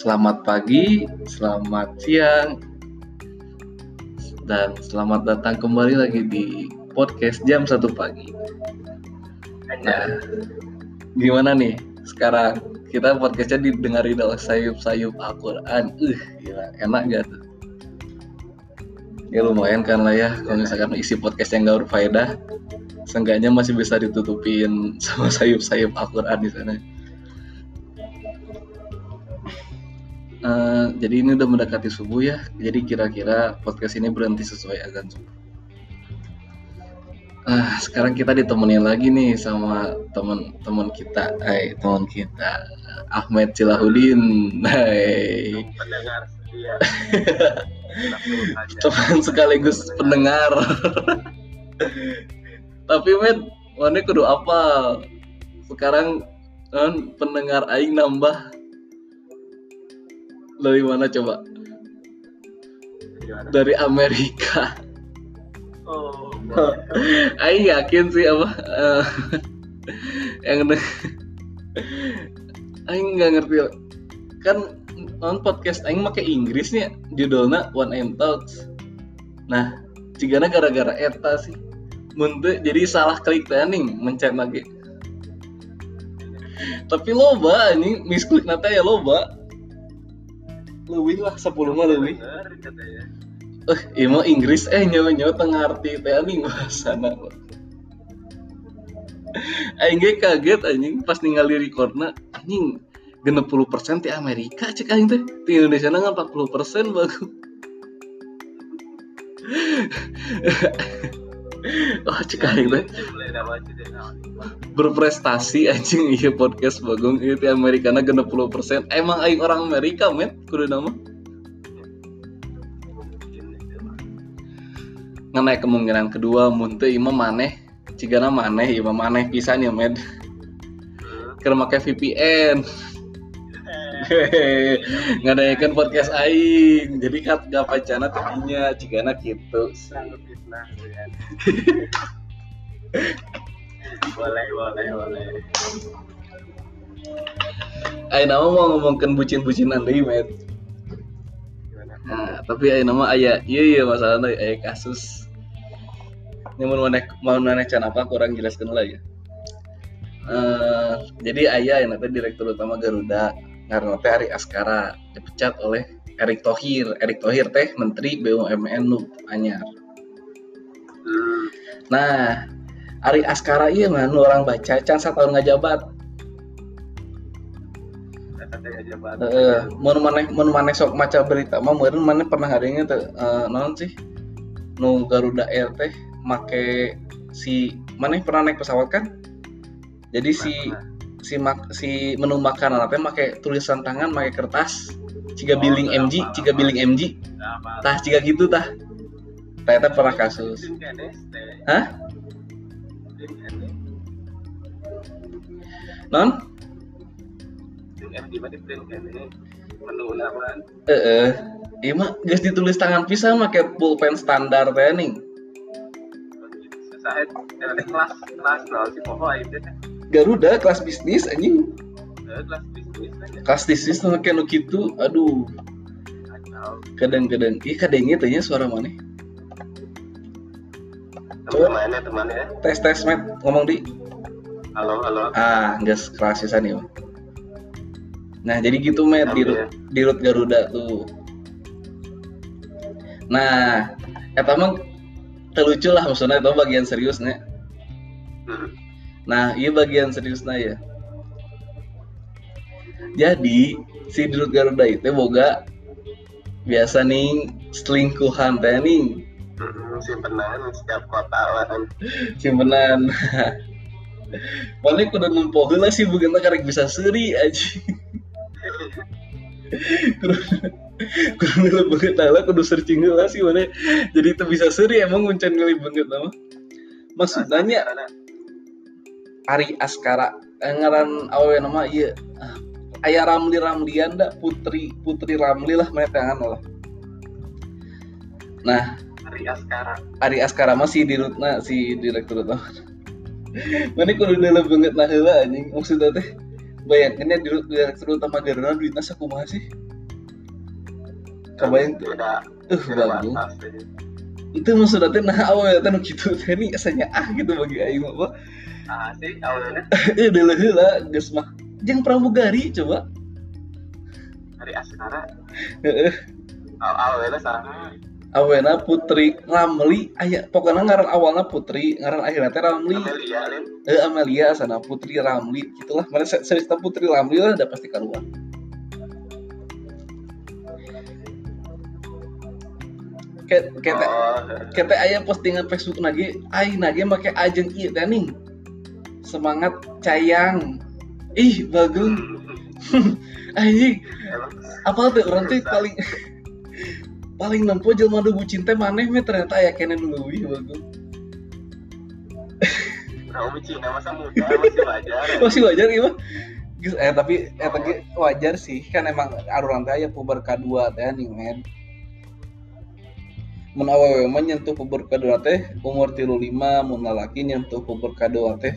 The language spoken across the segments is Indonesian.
Selamat pagi, selamat siang, dan selamat datang kembali lagi di podcast jam satu pagi. Nah, gimana nih sekarang kita podcastnya didengarin oleh sayup-sayup Al-Quran. Uh, gila, enak gak tuh? Ya lumayan kan lah ya, kalau misalkan isi podcast yang gak berfaedah, seenggaknya masih bisa ditutupin sama sayup-sayup Al-Quran di sana. Uh, jadi ini udah mendekati subuh ya. Jadi kira-kira podcast ini berhenti sesuai azan subuh. Uh, sekarang kita ditemenin lagi nih sama teman-teman kita, hai teman kita Ahmed Cilahudin, hai. pendengar setia. teman sekaligus pendengar. Tapi Med, mana kudu apa? Sekarang kan pendengar aing nambah dari mana coba? Gimana? Dari Amerika. Oh, Aing yakin sih apa eh, yang Aing nggak ngerti kan on podcast Aing make Inggrisnya judulnya One M Talks. Nah, cigana gara-gara eta sih. Muntu jadi salah klik training mencet lagi. Tapi loba ini misklik nata ya loba. Lebih lah 10 mah lebih. Bener katanya. Eh, iya Inggris eh nyawa nyawa tengah arti teh anjing bahasana. Aing ge kaget anjing pas ningali recordna anjing genep puluh persen ti Amerika cek aing teh di Indonesia nang 40 persen bagus. oh cek aing teh naon. berprestasi anjing iya podcast bagong. Itu Amerika na genep puluh persen. Emang aing orang Amerika men kudu nama? Ngenaik kemungkinan kedua muntah ima maneh. Cigana maneh ima maneh pisan ya med karena make VPN ngadayakan podcast aing jadi kat gak pacana tadinya cigana gitu Sanggup fitnah ya. Boleh, boleh, boleh. aing nama mau ngomongkan bucin-bucinan deui med Gimana? nah, tapi aing nama aya iya iya masalahnya aya kasus ini mau maneh mau maneh can apa kurang jelaskan lah ya Eh, jadi ayah yang nanti direktur utama Garuda karena teh Ari Askara dipecat oleh Erick Thohir. Erick Thohir teh Menteri BUMN nu anyar. Nah Ari Askara iya mah nu orang baca can satahun ngajabat. Heeh, mun maneh mun maneh sok maca berita mah meureun maneh pernah ngadengnya teh eh, naon sih? Nu Garuda Air teh make si maneh pernah naik pesawat kan? Jadi si si mak si menu makanan teh make tulisan tangan make kertas ciga Oh, billing MG apa, ciga apa. billing MG tah ciga gitu tah ternyata pernah kasus. Hah? Non naman. eh iya mah geus ditulis tangan pisan make pulpen standar teh ning Saya kelas kelas sih pokok itu teh. Garuda kelas bisnis anjing. Eh, Kelas bisnis kelas bisnis make nu kitu aduh. Kadang-kadang ih kadangnya tanya suara mana? Temannya temannya. tes tes met ngomong di. Halo, halo. ah nggak keras ya nih nah jadi gitu met di, Oke. di rut Garuda tuh. Nah eta mah terlucu lah maksudnya itu bagian seriusnya Hmm. Nah iya bagian seriusnya ya jadi si di rut Garuda itu boga biasa nih selingkuhan teh nih simpenan setiap kota lah simpenan Mana kudu nempoh heula sih bukan karek bisa seri aja. kudu kudu ngeuleuh banget lah kudu searching heula sih mana. Jadi itu bisa seri emang nguncen ngeuleuh banget nama. Maksudnya Ari Askara eh, ngaran awewe nama ieu ah, aya Ramli Ramlian da Putri Putri Ramli lah mereka lah. Nah, Ari Askara Ari Askara mah si dirutna si direktur utama. Mana kudu dalam banget nah heula anjing maksudnya teh bayangkeun ya dirut direktur utama Garuda duitna sakumaha sih? kebayang tuh uh beda bagus aja. itu maksudnya teh nah awal teh nu kitu teh ini asanya ah gitu bagi aing mah Ah sih awalnya eh deuleu heula geus mah jeung pramugari coba dari aw awalnya sana awena Putri Ramli aya pokoknya ngaran awalnya Putri ngaran akhirnya teh Ramli Amelia eh Amelia sana Putri Ramli gitulah mana cerita Putri Ramli lah udah pasti keluar kayak kayak teh- oh kayak teh aya postingan Facebook lagi ai nage make ajeng teh ning semangat cayang. Ih bagus anjing. Emang apa tuh orang tuh paling paling nempo jelema nu bucin teh maneh me ternyata aya kene nu leuwih bagus kamu Cina masa muda masih wajar. Ya. masih wajar iya eh tapi eh tapi wajar sih kan emang aruran teh aya puber kadua teh nih men. Mun awewe mah nyentuh puber kadua teh umur 35 mun lalaki nyentuh puber kadua teh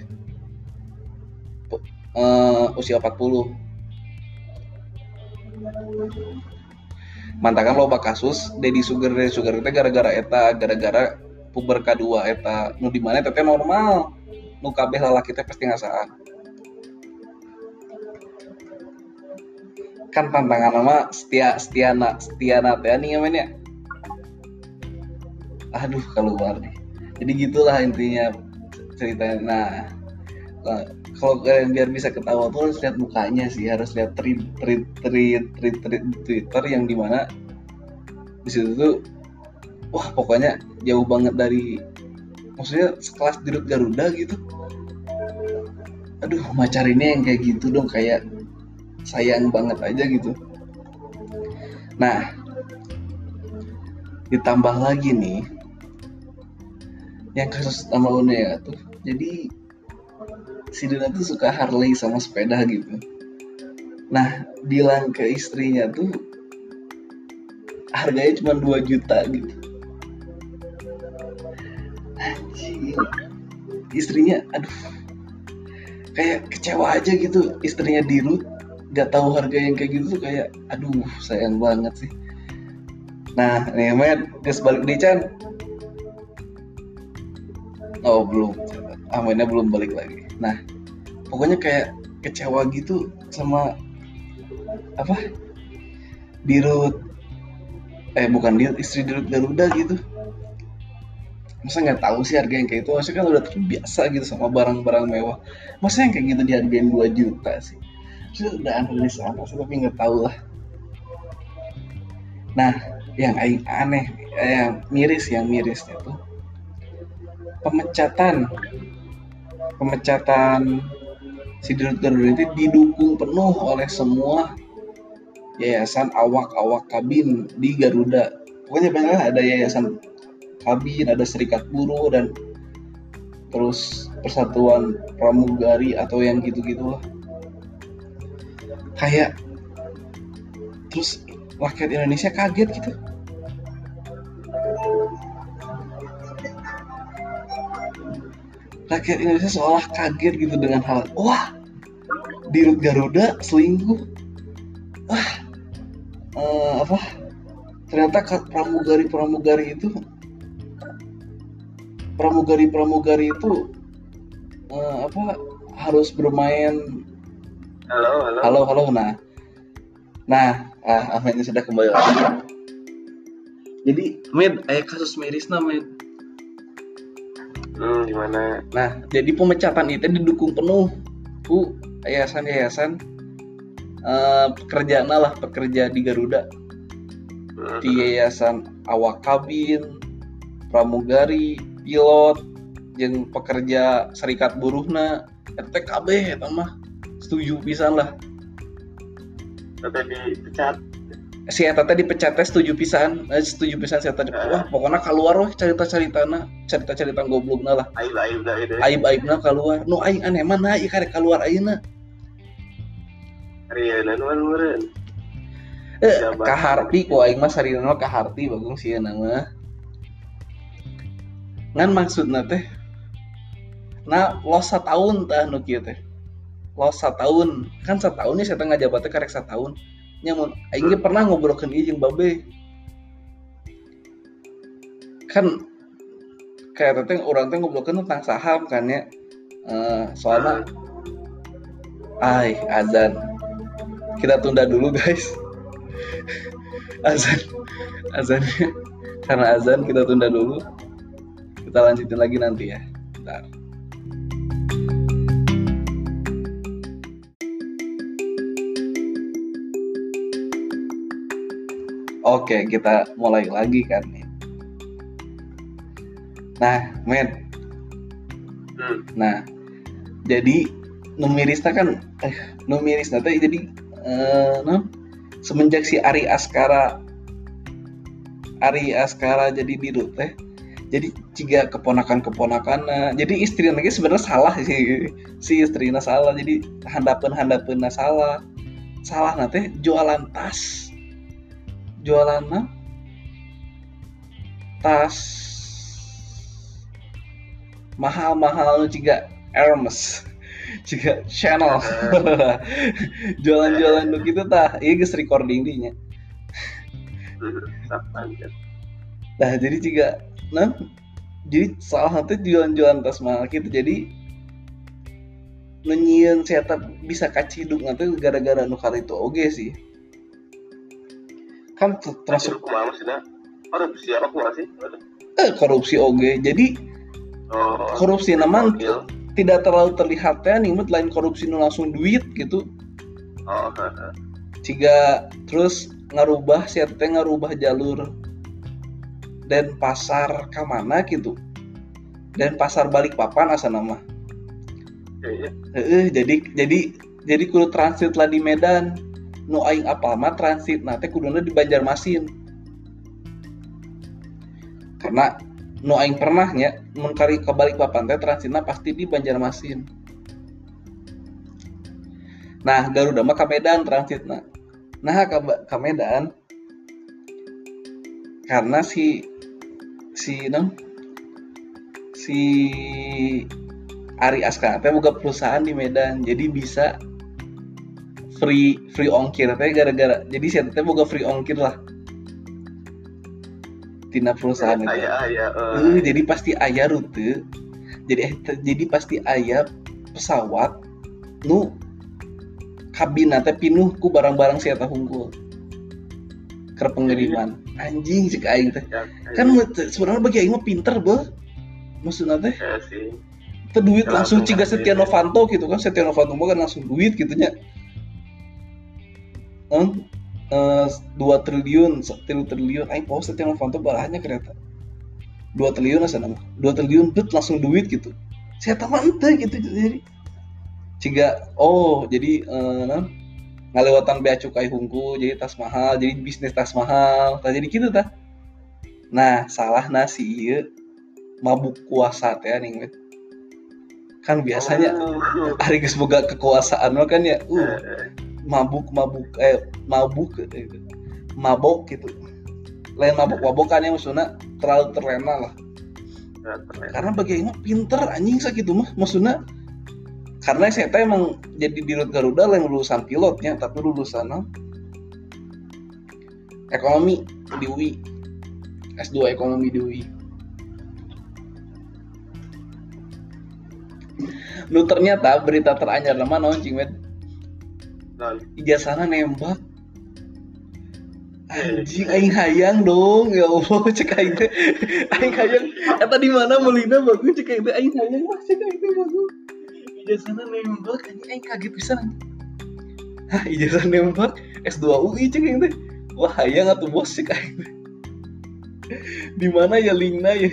eh, usia 40 mantakan loba kasus Dedi Sugar Dedi Sugar teh gara-gara eta gara-gara puber kadua eta nu di mana eta teh normal. Nu kabeh lalaki teh pasti ngasaan. Kan tantangan nama setia setiana setiana teh nih namanya aduh keluar nih jadi gitulah intinya ceritanya. Nah, kalau kalian biar bisa ketawa tuh harus lihat mukanya sih harus lihat tweet tweet tweet tweet tweet Twitter yang di mana di situ tuh wah pokoknya jauh banget dari maksudnya sekelas dirut Garuda gitu. Aduh macar ini yang kayak gitu dong kayak sayang banget aja gitu. Nah ditambah lagi nih yang kasus sama Unea tuh jadi si Dina tuh suka Harley sama sepeda gitu. Nah bilang ke istrinya tuh harganya cuma 2 juta gitu. Anjing istrinya aduh. Kayak kecewa aja gitu istrinya dirut nggak tahu harga yang kayak gitu tuh kayak aduh sayang banget sih. Nah nih men gas balik di Chan. Oh belum. Amannya belum balik lagi nah pokoknya kayak kecewa gitu sama apa? Dirut eh bukan dirut istri dirut Garuda gitu. Masa nggak tahu sih harga yang kayak itu maksudnya kan udah terbiasa gitu sama barang-barang mewah. Masa yang kayak gitu dihargain 2 juta sih? Maksudnya udah analis apa sih? Tapi nggak tahu lah. Nah yang aneh eh, yang miris yang mirisnya tuh pemecatan pemecatan si Garuda itu didukung penuh oleh semua yayasan awak-awak kabin di Garuda. Pokoknya banyak ada yayasan kabin ada serikat buruh dan terus persatuan pramugari atau yang gitu-gitu lah. Kayak terus rakyat Indonesia kaget gitu rakyat Indonesia seolah kaget gitu dengan hal wah dirut Garuda selingkuh. Wah eh, apa? Ternyata ka- pramugari-pramugari itu pramugari-pramugari itu eh, apa harus bermain. Halo halo. Halo halo nah. Nah ah Ahmednya sudah kembali lagi. Jadi Med ayah kasus mirisna Med hmm, gimana? Nah jadi pemecatan itu didukung penuh ku yayasan-yayasan eh pekerjaan lah pekerja di Garuda. Hmm, di yayasan awak kabin pramugari pilot jeung pekerja serikat buruhna kabeh eta mah. Setuju pisan lah. Tapi dipecat si eta teh dipecat teh setuju pisan eh, setuju pisan si eta wah pokoknya keluar weh cerita-ceritana cerita-cerita goblokna lah. Aib aib dah itu aib-aibna keluar. Nu aing aneh mana ieu karek keluar ayeuna. Ria dan waluran eh Jabat. kaharti ku aing mah sarina mah kaharti bagung sieun mah. Ngan maksudna teh nah los sataun tah nu kieu teh. Los sataun kan sataun nih saya tengah jabatnya karek sataun nyamun aing pernah ngobrolkan ieu jeung babe. Kan kayak teh orang teh ngobrolkan tentang saham kan ya. Uh, soalnya ay azan. Kita tunda dulu guys. Azan. Azannya karena azan kita tunda dulu. Kita lanjutin lagi nanti ya. Bentar. Oke, kita mulai lagi kan nih. Nah, men, Hmm. Nah, jadi numirisnya kan eh numirisnya teh jadi eh non, semenjak si Ari Askara Ari Askara jadi dirut teh jadi jika keponakan-keponakan jadi istri lagi sebenarnya salah sih si istrinya salah. Jadi handapen handapen salah. Salah nanti jualan tas jualan tas. Mahal-mahal juga. Hermes. Juga channel. Jualan-jualan lu gitu tah. Iya guys recording dinya. Nah jadi juga nah jadi salah satu jualan-jualan tas mahal gitu jadi nunyian saya bisa kaciduk nanti gara-gara nukar itu oke sih kan maksudnya? Korupsi apa sih? eh, korupsi oke jadi Oh, korupsi gokil. tidak terlalu terlihat ya nih Mut, lain korupsi nu langsung duit gitu. Oh, jika terus ngarubah si teh ngarubah jalur dan pasar ke mana gitu. Dan pasar balik papan asa nama. Heeh, jadi jadi jadi kudu transit lah di Medan nu aing apal mah transit nanti kuduna di Banjarmasin karena nu aing pernahnya mengkari ke balik papan teh transitna pasti di Banjarmasin nah Garuda mah ke Medan transitna nah. Ke, Ba- ke Medan karena si si non si Ari Askara teh buka perusahaan di Medan jadi bisa free free ongkir. Teh gara-gara jadi saya teh buka free ongkir lah. Tina perusahaan itu. Aya, aya, Eh, eh. jadi pasti ayah rute. Jadi eh, jadi pasti ayah pesawat nu kabin teh pinuh ku barang-barang saya teh unggul ke pengiriman. Anjing cek aing teh. Ya, kan sebenarnya bagi aing mah pinter beuh. Maksudnya teh ya itu duit Ya, langsung ciga ngasih. Setia Novanto gitu kan. Setia Novanto mah kan langsung duit gitu nya eh, eh, dua triliun satu triliun. Aing post Setia Novanto balahnya kereta. Dua triliun asa nama dua triliun bet langsung duit gitu. Saya tahu ente gitu jadi ciga oh jadi eh, nah, ngalewatan bea cukai hungku jadi tas mahal jadi bisnis tas mahal tah jadi gitu tah nah salah nasi iya mabuk kuasa teh nih kan biasanya Oh. hari boga kekuasaan mah kan ya. Uh. Eh, eh. Mabuk mabuk eh mabuk gitu mabok gitu. Lain mabuk mabok kan yang maksudnya terlalu terlena lah. Karena mah pinter anjing sakitu mah. Maksudnya karena saya emang jadi dirut Garuda lain lulusan pilotnya tapi lulusan ekonomi di UI S2 ekonomi di UI Nu ternyata berita teranyar nama naon cing wet ijazahnya nembak. Anjing aing hayang dong. Ya Allah cek aing. Teh aing hayang. Eta di mana melina bagus cek aing. Teh aing hayang lah cek aing teh bagus. Ijazahnya nembak anjing aing kaget pisan. Hah ijazah nembak? S2 UI cek aing teh. Wah hayang atuh bos cek aing. Teh di mana ya linknya ya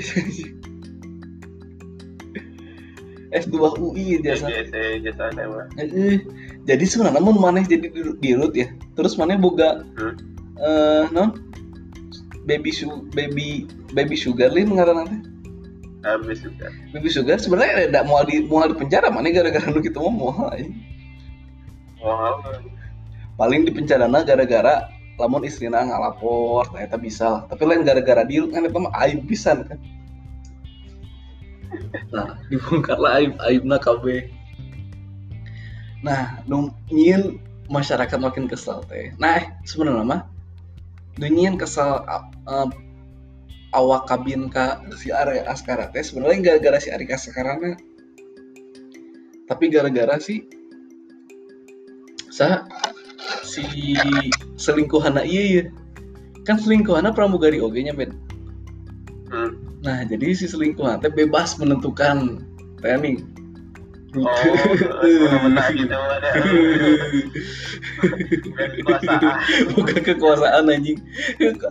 S2 UI ijazah. Jasa jasa mah. Jadi sebenarnya mun maneh jadi di- dirut ya terus maneh boga Hmm. eh non baby su baby baby sugar lin ngaran teh Habis juga. baby sugar sebenarnya tidak mau di mau di penjara maneh gara-gara mah moal anjing. Wow. paling di penjara gara-gara lamun istrina ngalapor ternyata bisa lah. tapi lain gara-gara dia kan itu mah aib pisan kan nah dibongkar lah aib aibna KB nah nyiin masyarakat makin kesal teh. Nah eh, sebenarnya mah nu nyiin kesal uh, awak kabin ka si Ari Askara teh sebenarnya nggak gara si Ari Askara tapi gara-gara si sa si selingkuhan iya ya kan selingkuhan pramugari oge nya men Hmm. nah jadi si selingkuhan teh bebas menentukan planning Oh, gitu ada. Kekuasaan. bukan kekuasaan anjing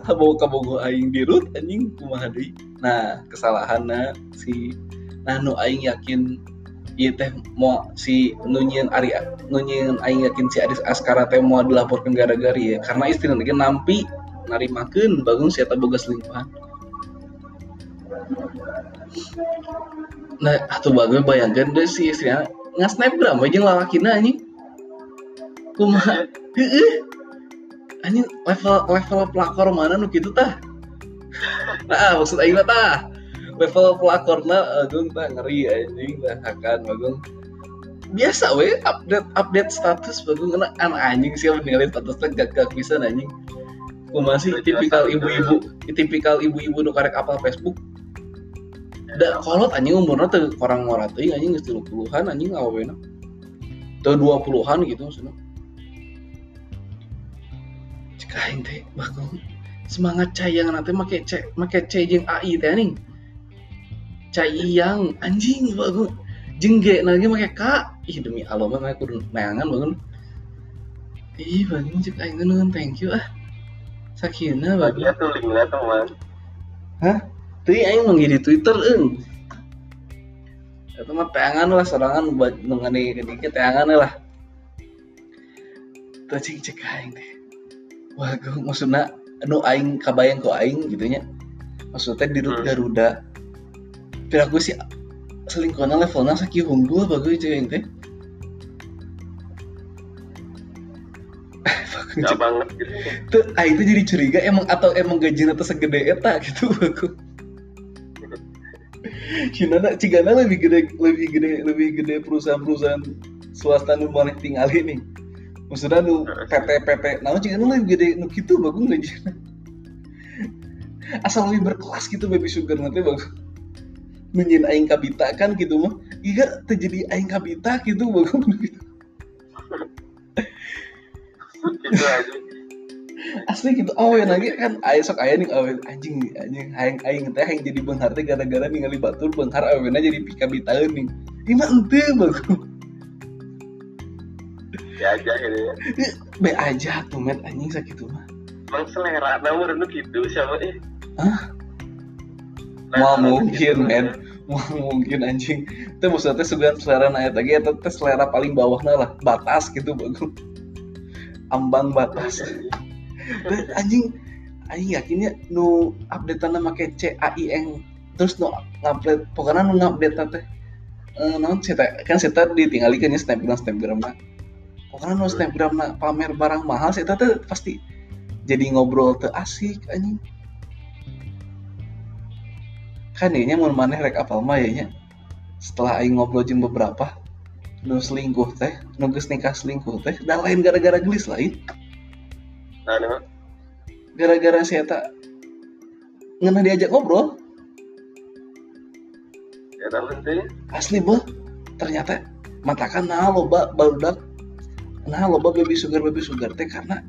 mau kabogo aing dirut anjing kumaha deui nah kesalahanna si nah nu aing yakin ieu teh mau si nunyin Ari nunyin aing yakin si Aris Askara teh mau dilaporkan gara-gara ya karena istrinya ge nampi narimakeun bagung si eta boga selingkuhan nah atuh bagus bayangkan deh si istrinya. Nggak snapgram aja lalakina anjing. Kumaha heeh. Anjing level level pelakor mana nu kitu tah? Nah maksud aing tah. Level pelakorna agung tah ngeri anjing tah akan bagung biasa we update update status bagung kena an anjing sih ninggalin statusnya gak gak bisa anjing. Kumaha sih tipikal ibu-ibu tipikal ibu-ibu nu karek apal Facebook da kolot anjing umurnya tuh orang teuing anjing geus 30-an anjing awena tuh 20-an gitu maksudnya. Cek aing teh bagong semangat cayang nanti make c make c jeung AI teh anjing. Cayang anjing bagong jeung G lagi make K. Ih demi Allah mah aku kudu neangan bagong ih bagong cek aing nuhun thank you ah. Sakina bagong Dia tuh linknya tuh man. Tapi aing mah di Twitter eung. Eta mah teangan lah sorangan buat mengenai kedikit teangan lah. Tuh cing cek aing teh. Wah, gue maksudna anu aing kabayang ku aing gitu nya. Maksudnya di Hmm. Garuda. Tapi aku sih selingkuhna levelnya sakieu unggul bagus cek aing teh. Gak cek. banget gitu. Tuh, aing tuh jadi curiga emang atau emang gajinya tuh segede eta gitu bagus. Cina cigana lebih gede lebih gede lebih gede perusahaan-perusahaan swasta nu maneh tinggal ini. Maksudnya nu PT PT, nah cigana lebih gede nu gitu bagus gajinya. Asal lebih berkelas gitu baby sugar nanti bagus. Nunyin aing kabita kan gitu mah. Iya terjadi aing kabita gitu bagus. Gitu aja. Asli gitu awen lagi kan aing sok aya nih awen anjing anjing aing aing teh aing jadi benghar teh gara-gara ningali batur benghar aweuna jadi pikabitaeun nih. Ieu mah henteu bagus. Ya aja gitu ya. Be aja tuh met anjing sakitu mah. Emang selera namun dulu gitu siapa eh. Hah? Selera Mau mungkin gitu. men. Mau mungkin anjing. Itu maksudnya sebenarnya selera naik lagi teh selera paling bawahna lah, batas gitu bagus. Ambang batas. Dan anjing anjing yakinnya nu update na make CAIN terus nu ngupdate pokoknya nu ngupdate teh eh sih teh kan sih teh ditinggalikeun nya snapgram snapgram na pokoknya nu snapgram na pamer barang mahal sih teh pasti jadi ngobrol teu asik anjing. Kan ini mun maneh rek apal mah ya setelah aing ngobrol jeung beberapa nu selingkuh teh nu nikah selingkuh teh da lain gara-gara gelis lain Nah, ini mah. gara-gara si Eta ngena diajak ngobrol. Ya penting. asli boh ternyata matakan nah loba barudak nah loba baby sugar baby sugar teh karena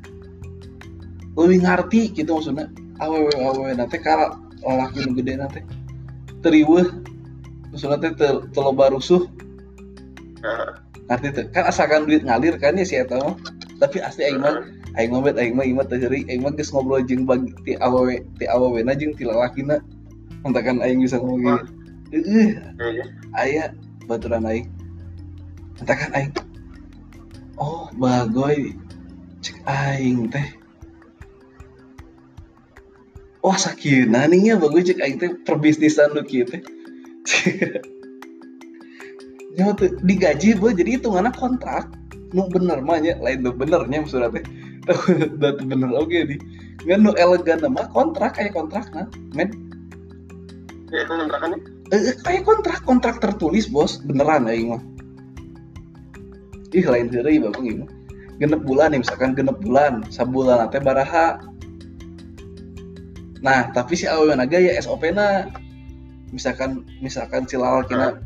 lebih ngerti gitu maksudnya. Awewe awewe nate kara lalaki nu gede nate teriweuh. Maksudnya teh teu teu loba rusuh. Nah, ngerti teh? Kan asalkan duit ngalir kan ya si Eta tapi asli aing mah aing mah bet aing mah ieu mah teh aing mah geus ngobrol jeung bagi ti awewe ti awewena jeung ti lalakina mentakan aing bisa ngomong gitu heeh. Ya, ya. aya baturan aing. Katakan aing. Oh bagoy. Cek aing teh. Wah sakina nih ya bagus cek aing teh perbisnisan lu kieu teh. Tuh digaji boy jadi hitungannya kontrak. Nu bener mah nya lain nu benernya maksudnya teh dan bener. Oke di. Nggak nu elegan mah kontrak kayak kontrak nah. Men? Ya, kontrakannya. eh, kayak kontrak kontrak tertulis bos. Beneran aing mah. Ih lain bagus ieu mah genep bulan nih misalkan genep bulan sabulan teh baraha. Nah tapi si awewe naga ya SOP na. Misalkan misalkan si lalakina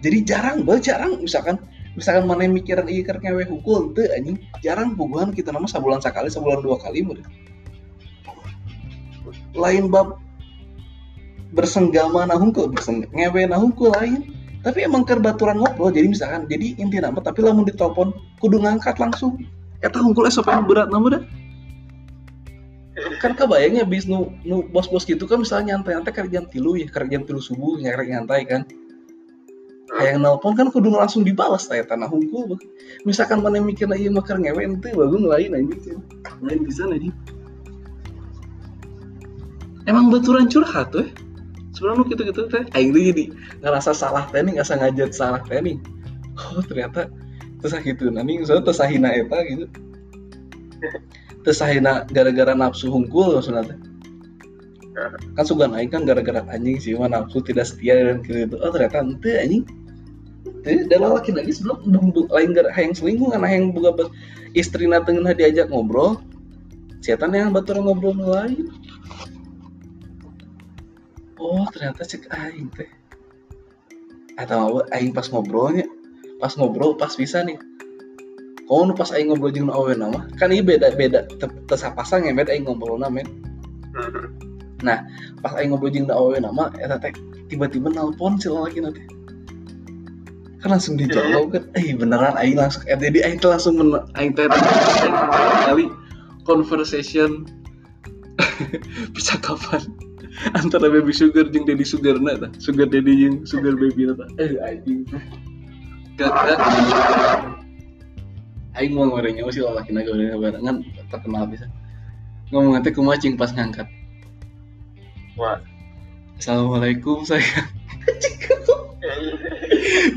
jadi jarang banget jarang. Misalkan misalkan mana yang mikiran iya keur ngewe hukul teu anjing jarang bogohan kita nama sabulan sekali sabulan dua kali murid lain bab bersenggama nah hungkul berseng ngewe nah lain. Tapi emang keur baturan ngobrol jadi misalkan jadi inti nama tapi lamun ditelepon kudu ngangkat langsung. Eta hungkul SOP nu berat nama dah. Kan kebayangnya bis nu, nu bos-bos gitu kan misalnya nyantai-nyantai kerjaan tilu ya kerjaan tilu subuh nyantai nyantai kan kayak nelpon kan kudu langsung dibalas kayak tanah bah. misalkan mana mikir lagi makar ngewe ente bagus lain aja lain bisa aja emang baturan curhat tuh sebenarnya gitu gitu teh. Aing tuh jadi ngerasa salah teh nih ngerasa ngajak salah teh nih. Oh ternyata terus gitu nanti soalnya tersahina eta gitu. Tersahina gara-gara nafsu hungkul maksudnya teh kan sugan aing kan gara-gara anjing sih mah nafsu tidak setia dan gitu. Oh ternyata ente anjing. Ente dan laki lagi sebelum lain gara yang selingkuh kan yang buka bas- istri natengin diajak ngobrol. Setan yang baturan ngobrol lain. Oh ternyata cek aing teh. Atau aing pas ngobrolnya pas ngobrol pas bisa nih. Kau nu pas aing ngobrol jeung awewe nama kan ini beda beda tesapasang ya beda aing ngobrol nama pas aing ngobrol jeung awewe nama eta teh tiba-tiba nelpon si laki nanti kan langsung dijawab kan eh beneran aing langsung eh jadi aing teh langsung men aing teh aing kali conversation. Bisa kapan? Antara baby sugar jeung daddy sugar na sugar daddy jeung sugar baby na eh anjing. Gak gak aing mau ngorengnya sih laki naga barengan terkenal bisa. Ngomong nanti kumacing pas ngangkat wah Assalamualaikum sayang.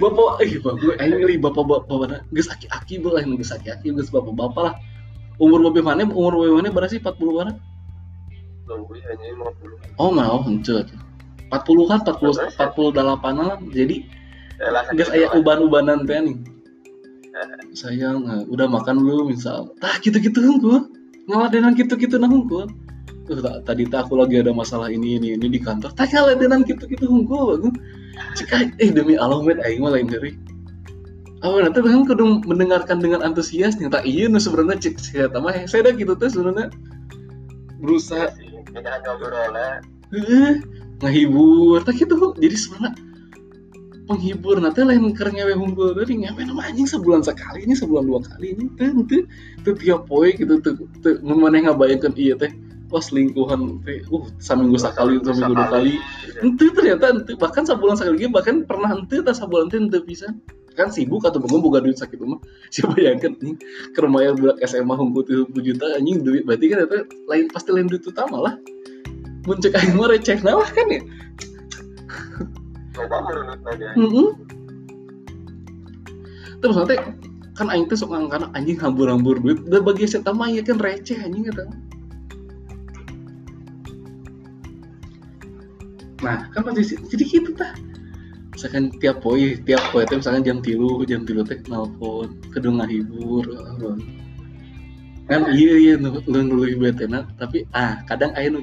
bapak, eh bapak, aing ngeli bapak bapak? Geus aki-aki boleh geus aki-aki geus bapak bapak lah. Umur bapak mana? Umur bapak mana berapa sih? 40 mana? Oh mau henteu. 40 kan 40 48 lah. Jadi geus aya uban-ubanan teh nih. Sayang, eh, udah makan belum misal. Tah gitu-gitu hungkul. Ngaladenan gitu-gitu nah hungkul. Tuh, ta- tadi tak aku lagi ada masalah ini ini ini di kantor. Tak ngaladenan gitu-gitu hungkul bagus. Cek aing, eh demi Allah met aing mah lain dari. Oh, nanti kan kudu mendengarkan dengan antusias ternyata iya nu sebenarnya cek saya mah saya dah gitu tuh sebenarnya. Berusaha. Kita ngobrolnya ngehibur. Tak gitu jadi sebenarnya penghibur. Nanti lain keur ngewe hungkul tadi ngewe nama anjing sebulan sekali ini sebulan dua kali ini. Teh teh tiap poe gitu teh mun maneh ngabayangkeun iya teh pas lingkuhan teh uh saminggu sekali saminggu dua kali. Ente ternyata ente bahkan sebulan sekali lagi bahkan pernah ente tak sebulan ente ente bisa. Kan sibuk atau bangun buka duit sakit rumah. Siapa yang kan nih kermayan budak SMA hunkul tujuh juta anjing duit. Berarti kan itu lain pasti lain duit utama lah. Muncul aing mah receh nah kan ya? Heeh. Terus nanti kan aing teh sok ngangkana anjing hambur-hambur duit. Da bagi saya mah ya kan receh anjing eta. Nah, kan pasti jadi gitu tah. Misalkan tiap poe, tiap poe teh misalkan jam tilu, jam tilu teh nelpon, kedua ngahibur. ah, Kan iya iya nu nu nu leuwih betena, tapi ah kadang aya nu.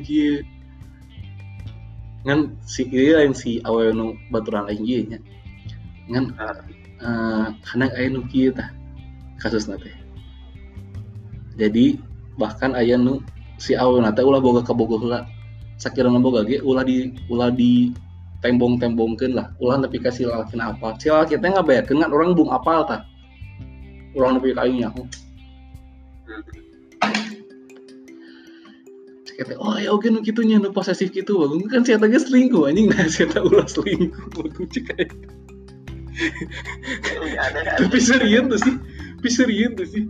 Ngan si ieu lain si awewe nu baturan lain ieu nya. Ngan eh kadang aya nu tah kasusna teh. Jadi bahkan aya nu si awewe teh ulah boga ka boga Sakirana boga ge ulah di ulah di tembong-tembongkeun lah. Ulah nepi ka si lalakina apal. Si lalaki teh ngabayarkeun kan orang bung apal tah. Ulah nepi ka aing nyaho. Kata, oh ya oke nu kitu nya nu posesif gitu bagus kan si eta selingkuh anjing nah si eta ulah selingkuh bagus cek aing. tapi serius tuh sih tapi serius tuh sih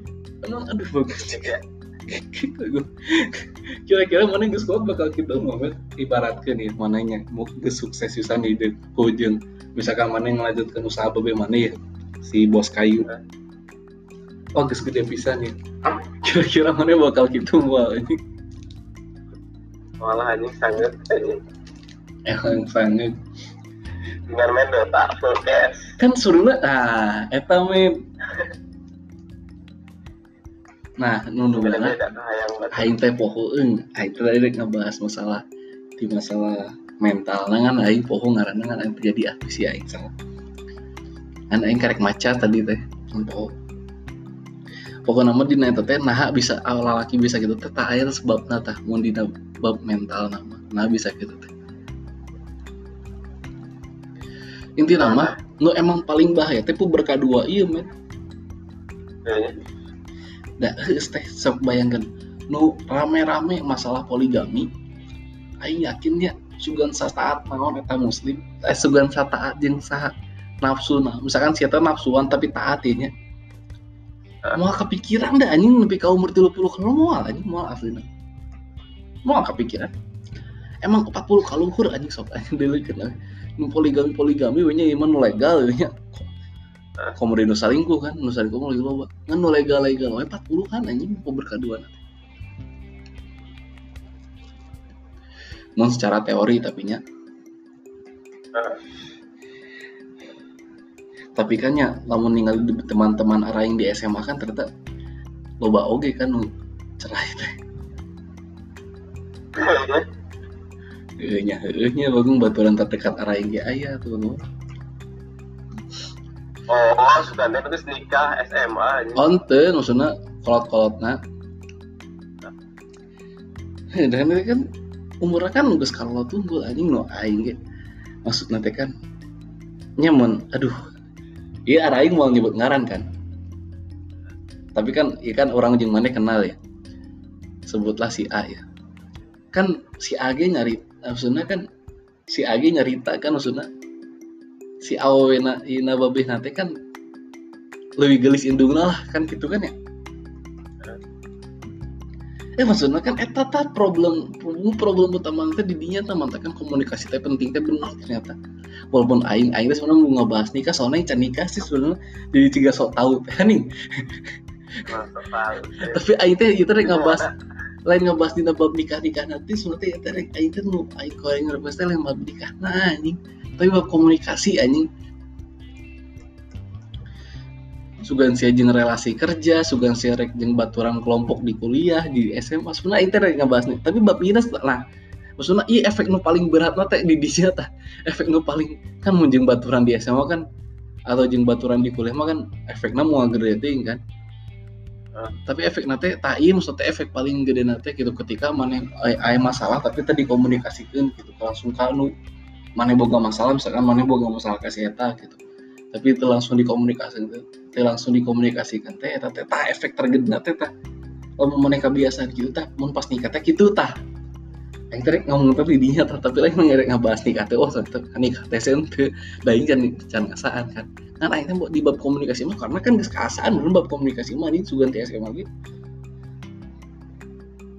emang aduh bagus ya Gitu, kira-kira mana yang kuat bakal kita momen ibaratkan nih mananya mau sukses pisan di kujeng misalkan mana yang melanjutkan usaha bebe mana ya? Si bos kayu. Oh geus gede pisan ya. Kira-kira mana bakal gitu wah ini? Malah anjing sangat. Yang sangat. Dengan main Dota kan suruhnya ah eta men nah nu nu beda beuna beda hayang banget aing teh pohoeun aing teh tadi ngebahas masalah di masalah mental nah kan aing poho ngaranna kan aing terjadi apa sih aing salah kan aing karek maca tadi teh poho pokoknya nama dina eta teh nah bisa awal laki bisa gitu teh tak aya sebab tah mun dina bab mental nama nah bisa gitu teh. Inti nama nu emang paling bahaya teh berkah dua iya men Kayaknya. da geus teh sok bayangkan. Nu rame-rame masalah poligami aing yakin ya sugan sataat naon eta muslim eh sugan sataat jeung saha nafsu nah misalkan siapa nafsuan tapi taat ya nya. mau kepikiran dah anjing lebih kau umur 30 kalau mau anjing mau aslinya. Mau kepikiran. Emang 40 kaluhur anjing sok anjing dulu kenal nu poligami poligami we nya iman legal we nya komo nu salingkuh kan nu salingkuh mah lagi loba ngan nu legal legal we 40 kan anjing. Mau berkadua non secara teori tapi nya tapi kan ya lamun ningali di teman-teman araing di SMA kan ternyata loba oge kan nu cerai teh. Heeh. Nya heeh nya. Bagung baturan terdekat araing ge aya tuh. Oh, sudah ada terus nikah SMA. ini. Onte maksudna kolot-kolotna. Dan ini kan umurnya kan geus kalau tunggul anjing no aing ge. Maksudna teh kan nyaman, aduh. Iya araing mau nyebut ngaran kan. Tapi kan iya kan orang jeung mana kenal ya. Sebutlah si A ya. Kan si A ge nyari maksudnya kan si A ge nyarita kan maksudnya si awena ina babeh nate kan lebih gelis indungna lah kan gitu kan ya? Eh maksudnya kan eta ta problem problem, problem utama teh di dinya teh mantap kan komunikasi teh penting teh benar ternyata. Walaupun aing aing teh sebenarnya mau ngebahas nikah soalnya can nikah sih sebenarnya jadi tiga sok tahu teh nih? Masa tahu. tapi aing teh itu rek ngebahas lain ngebahas dina bab nikah nikah nanti sebenarnya rek aing teh nu aing kau yang ngebahas teh lain bab nikah nah anjing tapi bab komunikasi anjing. Sugan sia jeung relasi kerja sugan sia rek jeung baturan kelompok di kuliah di SMA sebenarnya itu rek ngebahas nih. Tapi bab ini lah maksudnya iya efek nu paling berat teh di di sia tah efek nu paling kan mun jeung baturan di SMA kan atau jeung baturan di kuliah mah kan efeknya mau gede ting kan. Ah. tapi efek nate tak iya maksudnya efek paling gede nate gitu ketika mana aya masalah tapi tadi dikomunikasikan gitu langsung kanu mana boga masalah misalkan mana boga masalah kasih eta gitu. Tapi itu langsung dikomunikasikan itu langsung dikomunikasikan teh eta teh tah efek tergede nate tah. Lamun mana kebiasaan gitu tah mun pas nikah teh gitu tah. Yang tadi ngomong tadi dinya tah tapi lain ngerek ngabahas nikah teh. Oh tetep nikah teh sen teh daing can can ngasaan kan. Kan akhirnya di bab komunikasi mah karena kan geus keasaan bener bab komunikasi mah ini sugan teh SMA gitu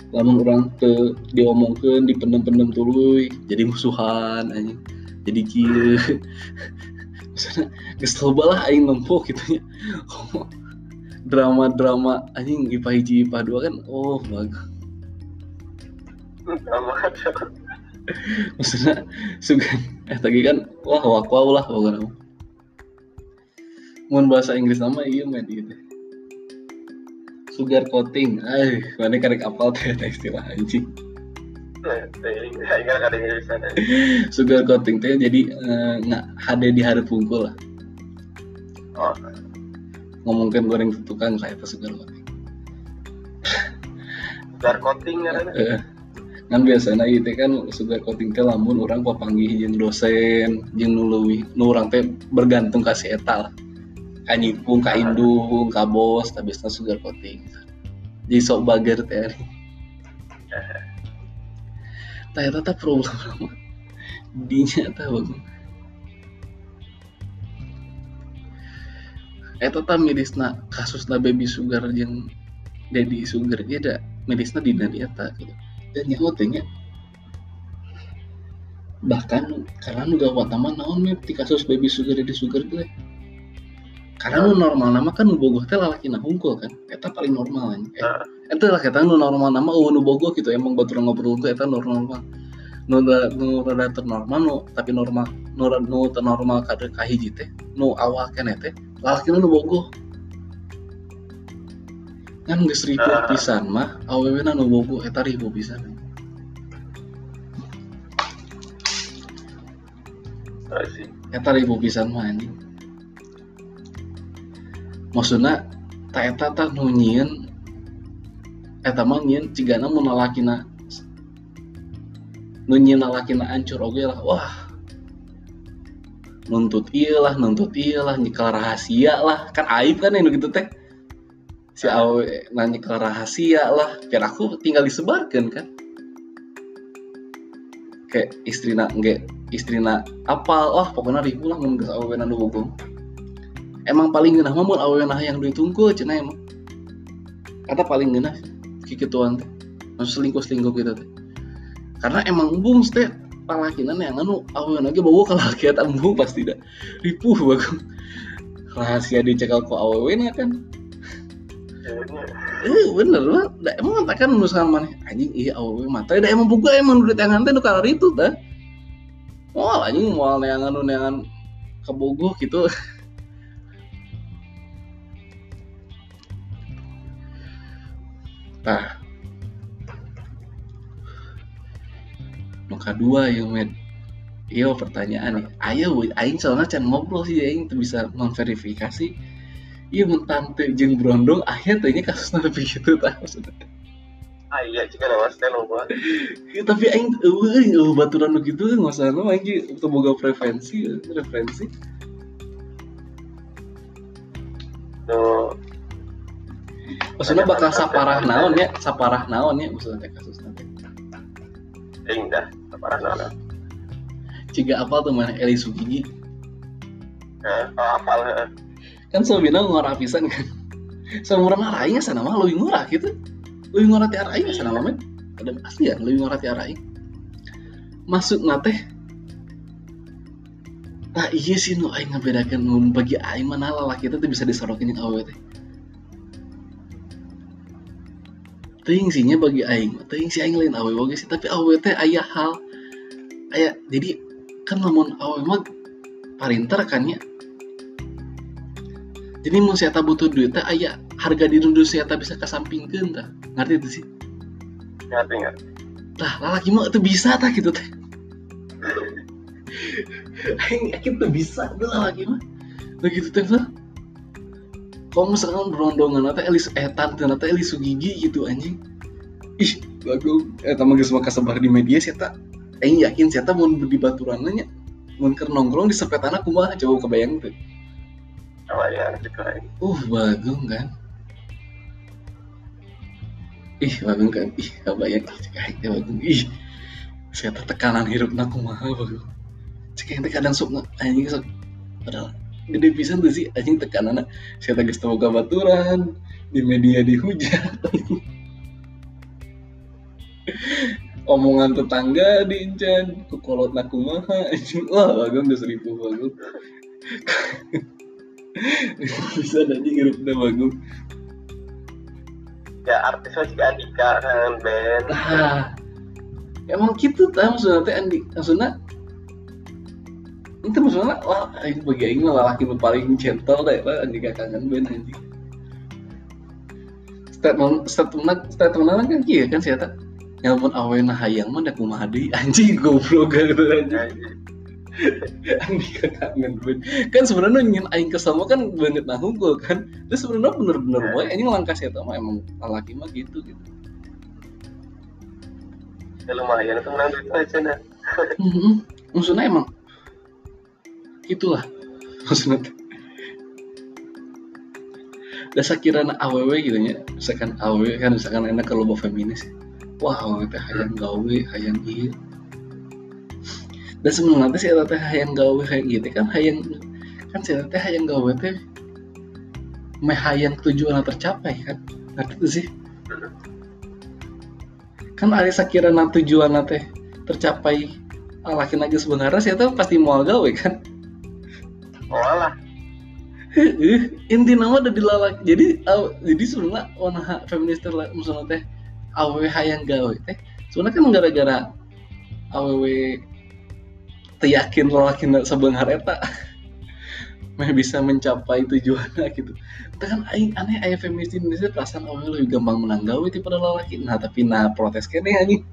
lamun orang ke diomongkeun dipendem-pendem tuluy jadi musuhan anjing. Jadi kieu. Misalnya geus loba lah aing nempuh gitu nya. Drama-drama anjing IPA hiji IPA dua kan oh bagus aja. maksudnya sugan eh tadi kan wah wakwau lah pokoknya mun bahasa Inggris nama iya men gitu sugar coating. Ay mana karek apal teh eta istilah anjing. Saya sugar coating teh jadi eh, nggak HD di hari pungkul lah. Oh, ngomongin goreng tukang kayak apa sugar coating? Biar coating kan. Eh, kan biasanya itu kan sugar coating teh lamun orang papanggih jeung dosen jeung nu leuwih nu urang teh bergantung ka si eta lah ka nyipung ka indung ka bos tapi sugar coating. Jadi sok bager teh eta teh problem lama. Dinya bang eta teh mirisna kasusna baby sugar jeung daddy sugar ge da mirisna di eta gitu. Dan nyaho teh nya bahkan karena nu gawat nama naon mep di kasus baby sugar daddy sugar gue karena nu normal nama kan nu bogoh teh lalaki na hungkul kan eta paling normal kan Ah. eta lah kita nu normal nama oh nu bogoh gitu emang batu ngobrol tuh eta normal nu nu rada teu normal nu tapi normal nu nu teu normal kada kahiji teh nu awal kene teh lalaki nu bogoh kan geus ribu Ah. pisan mah awewe nu bogoh eta ribu pisan sih. eta ribu pisan mah anjing maksudna tak eta tak nu nyieun eta mah nyieun cigana mun lalakina nu nyieun lalakina ancur oge lah. Wah. Nuntut iya lah nuntut iya lah nyekal rahasia lah. Kan aib kan yang gitu teh. Si awe nanya ke rahasia lah. Biar aku tinggal disebarkan kan. Kayak istrina enggak istrina apa wah pokoknya ribu lah mun geus awewe nu bogong emang paling geunah mah mun awewe nah yang duit tungkul cenah emang. Kata paling geunah kikituan teh. Maksud selingkuh selingkuh gitu teh. Karena emang bung teh palakinan yang anu awewe lagi bawa kalau kita embung pasti dah. Ripuh bagong. Rahasia dicekal ku awewe nya kan. Eh bener lah, da emang kan misalkan mana anjing iya awewe mata da emang buka emang udah tangan teh nu kalar itu dah. Moal anjing moal neangan neangan kebogoh gitu. Tah. Nu kadua yang med Iya pertanyaan. Ayo, aing soalnya can ngobrol sih aing bisa memverifikasi. Iya mun tante jeung brondong akhirnya tanya kasusnya lebih gitu tah maksudnya. Ah iya, jika lewas teh loba. Ya, tapi aing eueuh eueuh baturan nu gitu nggak usah nu aing ge teu boga preferensi referensi. No, Maksudnya bakal saparah naon ya, saparah naon ya maksudnya kasus nanti. aing dah. Parah nana. Ciga apa tuh mana Eli Sugigi Eh, apal heeh. kan sabina ngorah pisan kan. Seumuran aing sana mah leuwih ngorah gitu. Leuwih ngorah ti aing sana mah. Ada asli ya leuwih ngorah ti aing. Maksud teh Nah iya sih nu aing ngabedakeun mun bagi aing mana lalaki teh teu bisa disorokin jeung awewe teh. Teuing sihnya bagi aing, teuing si aing lain awewe oge sih, tapi awewe teh aya hal aya jadi kan lamun awewe mah parinter kan ya. Jadi mun saya butuh duit teh aya harga diri dulu saya bisa kasampingkeun tah. Ngerti itu sih? Ngerti nggak? Tah lalaki mah teu bisa tah gitu teh. Aing yakin tuh bisa tuh lagi mah. Begitu teh Kalau misalkan berondongan atau Elis eh tante atau Elis Sugigi gitu anjing. Ih, lagu eh tamang geus mah kasebar di media sih tak. Aing yakin sih mau di baturan nya. Mun keur nongkrong di sepetana kumaha coba kebayang tuh. Oh ya, gitu. Uh, bagung kan. Ih, bagung kan. Ih, kebayang cek bagung. Ih. Saya tekanan hirupna kumaha bagung. Cek aing teh kadang sok anjing sok padahal gede pisan tuh sih anjing tekanana. Saya teh geus teu boga baturan di media dihujat. Omongan tetangga diincan, kukolot kumaha anjing. Wah, bagung geus ribu bagung. Bisa anjing hirupna bagung. Ya artis juga Andika kan band. Nah, emang gitu tah maksudnya Andi maksudnya itu maksudnya wah aing bagi aing mah lalaki nu paling gentle deh lah Andi kangen ben anjing. Statement statement statement kan kieu kan sia teh nyalpun awena hayang mah da kumaha deui anjing goblok gitu anjing. Andi kangen ben. Kan sebenarnya nyin aing kesel mah kan banget nah unggul kan. Terus sebenarnya bener-bener Ya. boy. Anjing langkah sia teh mah? Emang lalaki mah gitu gitu. Ya lumayan itu menang duit aja nah. Maksudnya emang itulah maksudnya. Dasar kira aww gitu ya, misalkan aww kan misalkan enak kalau bawa feminis, wah aww teh hayang gawe, hayang iya. Dan sebenarnya teh si eta teh hayang gawe hayang gitu kan hayang kan si teh hayang gawe teh meh hayang tujuan tercapai kan, ngerti tuh sih? Kan ada sakirana tujuan teh tercapai laki lagi sebenarnya tahu pasti mau gawe kan Alah. Heeh, inti nama ada di lalaki jadi aw- jadi sebenarnya warna ha- feminis teh lah, misalnya teh aww hayang gawe teh sebenarnya kan gara-gara aww teu yakin lalaki sebenarnya eta meh bisa mencapai tujuannya gitu. Teh kan aing aneh aya feminis di Indonesia perasaan aww lebih gampang menang gawe daripada lalaki nah tapi nah protes kene anjing.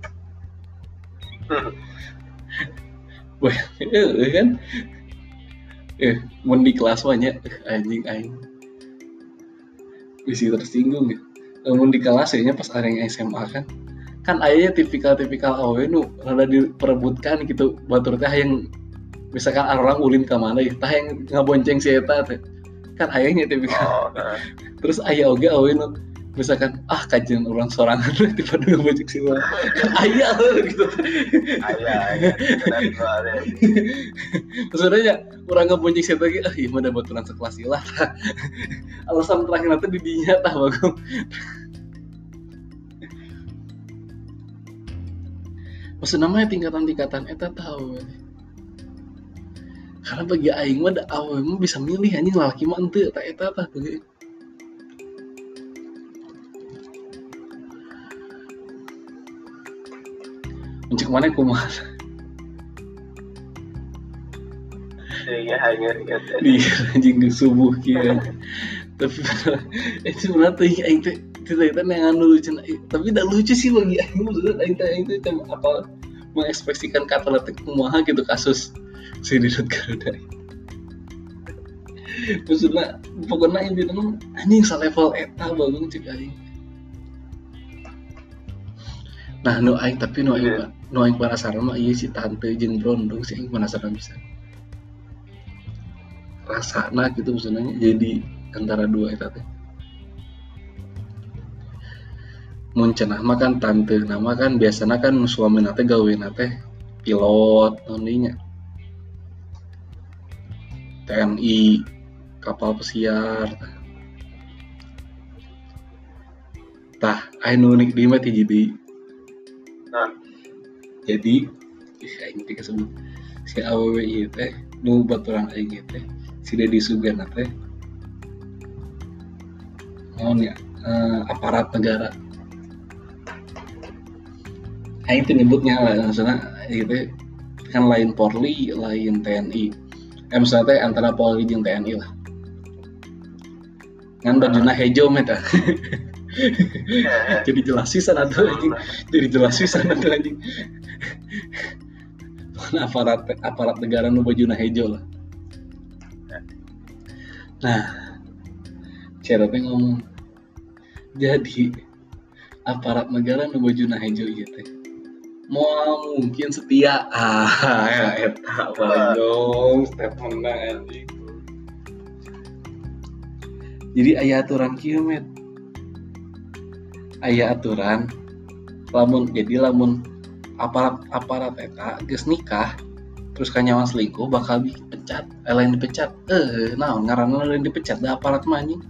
Wah, eh kan eh mau di kelas banyak. Eh, anjing aing. Bisa tersinggung ya. Namun di kelas ya pas ada yang SMA kan. Kan ayahnya tipikal-tipikal awe nu rada diperebutkan gitu. Batur teh yang misalkan orang ulin ke mana ya tah yang ngabonceng si eta teh. Kan ayahnya tipikal. Oh nah. terus ayah oge awe nu misalkan ah kajian orang sorangan tiba tiba ngabonceng si mana kan ayah gitu. Ayah ayah soalnya. maksudnya orang ngabonceng si eta ge ah iya mah da baturan sekelas ilah alasan terakhir nanti di dinya tah bagong maksud namanya tingkatan-tingkatan eta tahu karena bagi aing mah da awal bisa milih anjing lalaki mah ente eta eta tah bagi Mencik mana kumaha iya hanya ya di anjing di subuh kia tapi itu sebenarnya tuh aing teh cerita yang anu lucu. Tapi tidak lucu sih bagi aing maksudnya aing teh aing teh apa mengekspresikan kata letik kumaha gitu kasus si Didot Garuda maksudnya pokoknya intinya anjing selevel eta bagung cek aing nah nu aing tapi nu aing nu aing penasaran mah iya si tante jeung brondong sih aing penasaran bisa. Rasana gitu maksudnya jadi antara dua eta teh. Mun cenah mah kan tante nama kan biasanya kan suami nate gawe nate pilot nantinya TNI kapal pesiar. Tah anu unik di mah ti jadi nah jadi ih, aing teh kesebut si awewe ieu teh nu baturan aing ieu teh si Dedi Sugana teh naon ya eh, aparat negara Aing itu nyebutnya maksudnya itu kan lain Polri, lain TNI. Eh misalnya teh antara Polri jeung TNI lah. Kan bajuna hejo meta. Jadi jelas pisan atuh anjing. Jadi jelas pisan atuh anjing. Mana aparat aparat negara nu bajuna hejo lah. Nah, teh ngomong. Jadi aparat negara nu bajuna hejo teh mau mungkin setia ah ya eta dong anjing jadi ayah aturan kieu met ayah aturan lamun jadi lamun aparat aparat eta geus nikah terus kanyawan selingkuh bakal dipecat. Eh, lain dipecat. Eh nah ngaranna lain dipecat da aparat mah anjing.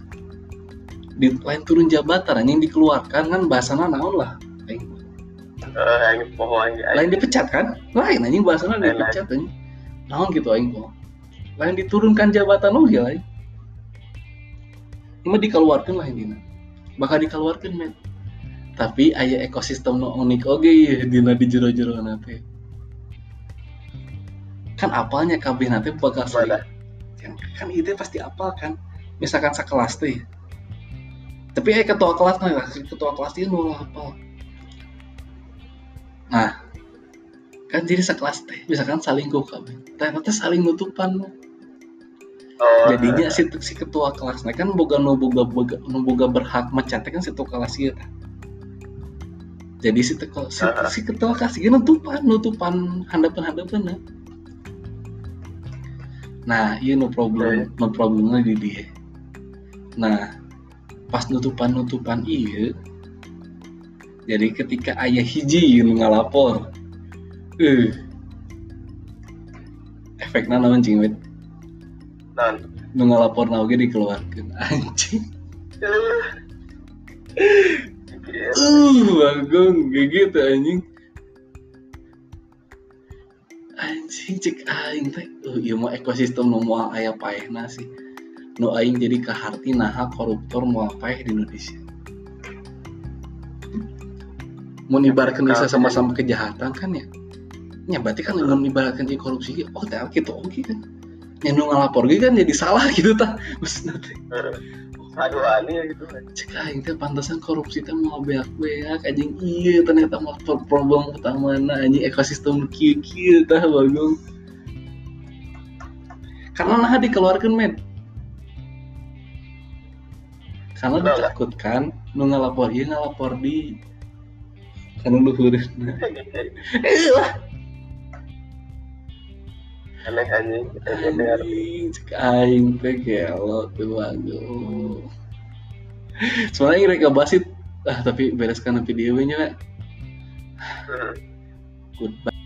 Di lain turun jabatan anjing dikeluarkan kan bahasana naon lah. Aing. Eh pohon lain dipecat kan? Lain anjing bahasanya Lain, dipecat anjing. Naon gitu aing kok lain diturunkan jabatan oge lain ini dikeluarkan lah intinya. Bakal dikeluarkan men tapi aya ekosistem nu unik oge ya dina di jero-jero nanti kan apalnya kabeh nanti bakal Gimana? kan, kan ide pasti apal kan. Misalkan sekelas teh. Tapi eh ketua kelas nah ketua kelas itu nu apal nah kan jadi sekelas teh misalkan saling kok kabeh ternyata saling nutupan oh jadinya si, si ketua kelasnya kan boga nu boga, boga, nu boga berhak mencatat kan si ketua kelas ieu tah. Jadi si, teko, si, Aha. si ketua kelas ieu nutupan nutupan handapan handapan nah iya no problem no problemnya di dia. Nah pas nutupan nutupan iya jadi ketika ayah hiji nu ngalapor eh efeknya naon cing wet non nu ngalapor na oge dikeluarkeun anjing uh bagong kayak gitu anjing. Anjing cek aing teh. Uh ieu mah ekosistem nu moal aya paehna sih. Nu aing jadi kaharti naha koruptor moal paeh di Indonesia. Mau ibaratkan bisa sama-sama kejahatan kan ya? Ya berarti kan mun ibaratkan jadi korupsi oh teh gitu oke kan. Yang nu ngalapor kan jadi salah gitu tah. Maksudna teh aduh aneh gitu cek aing teh pantesan korupsi teh mau beak-beak anjing. Iya ternyata mah pro- problem utamana anjing ekosistem kieu kieu tah bagong. Karena nah dikeluarkan men. Karena ditakutkan nu ngalapor ieu ngalapor di kan luhurna eh lah aneh anjing kita cek aing teh gelo tuh waduh sebenarnya mereka basit ah tapi bereskan video nya Hmm. goodbye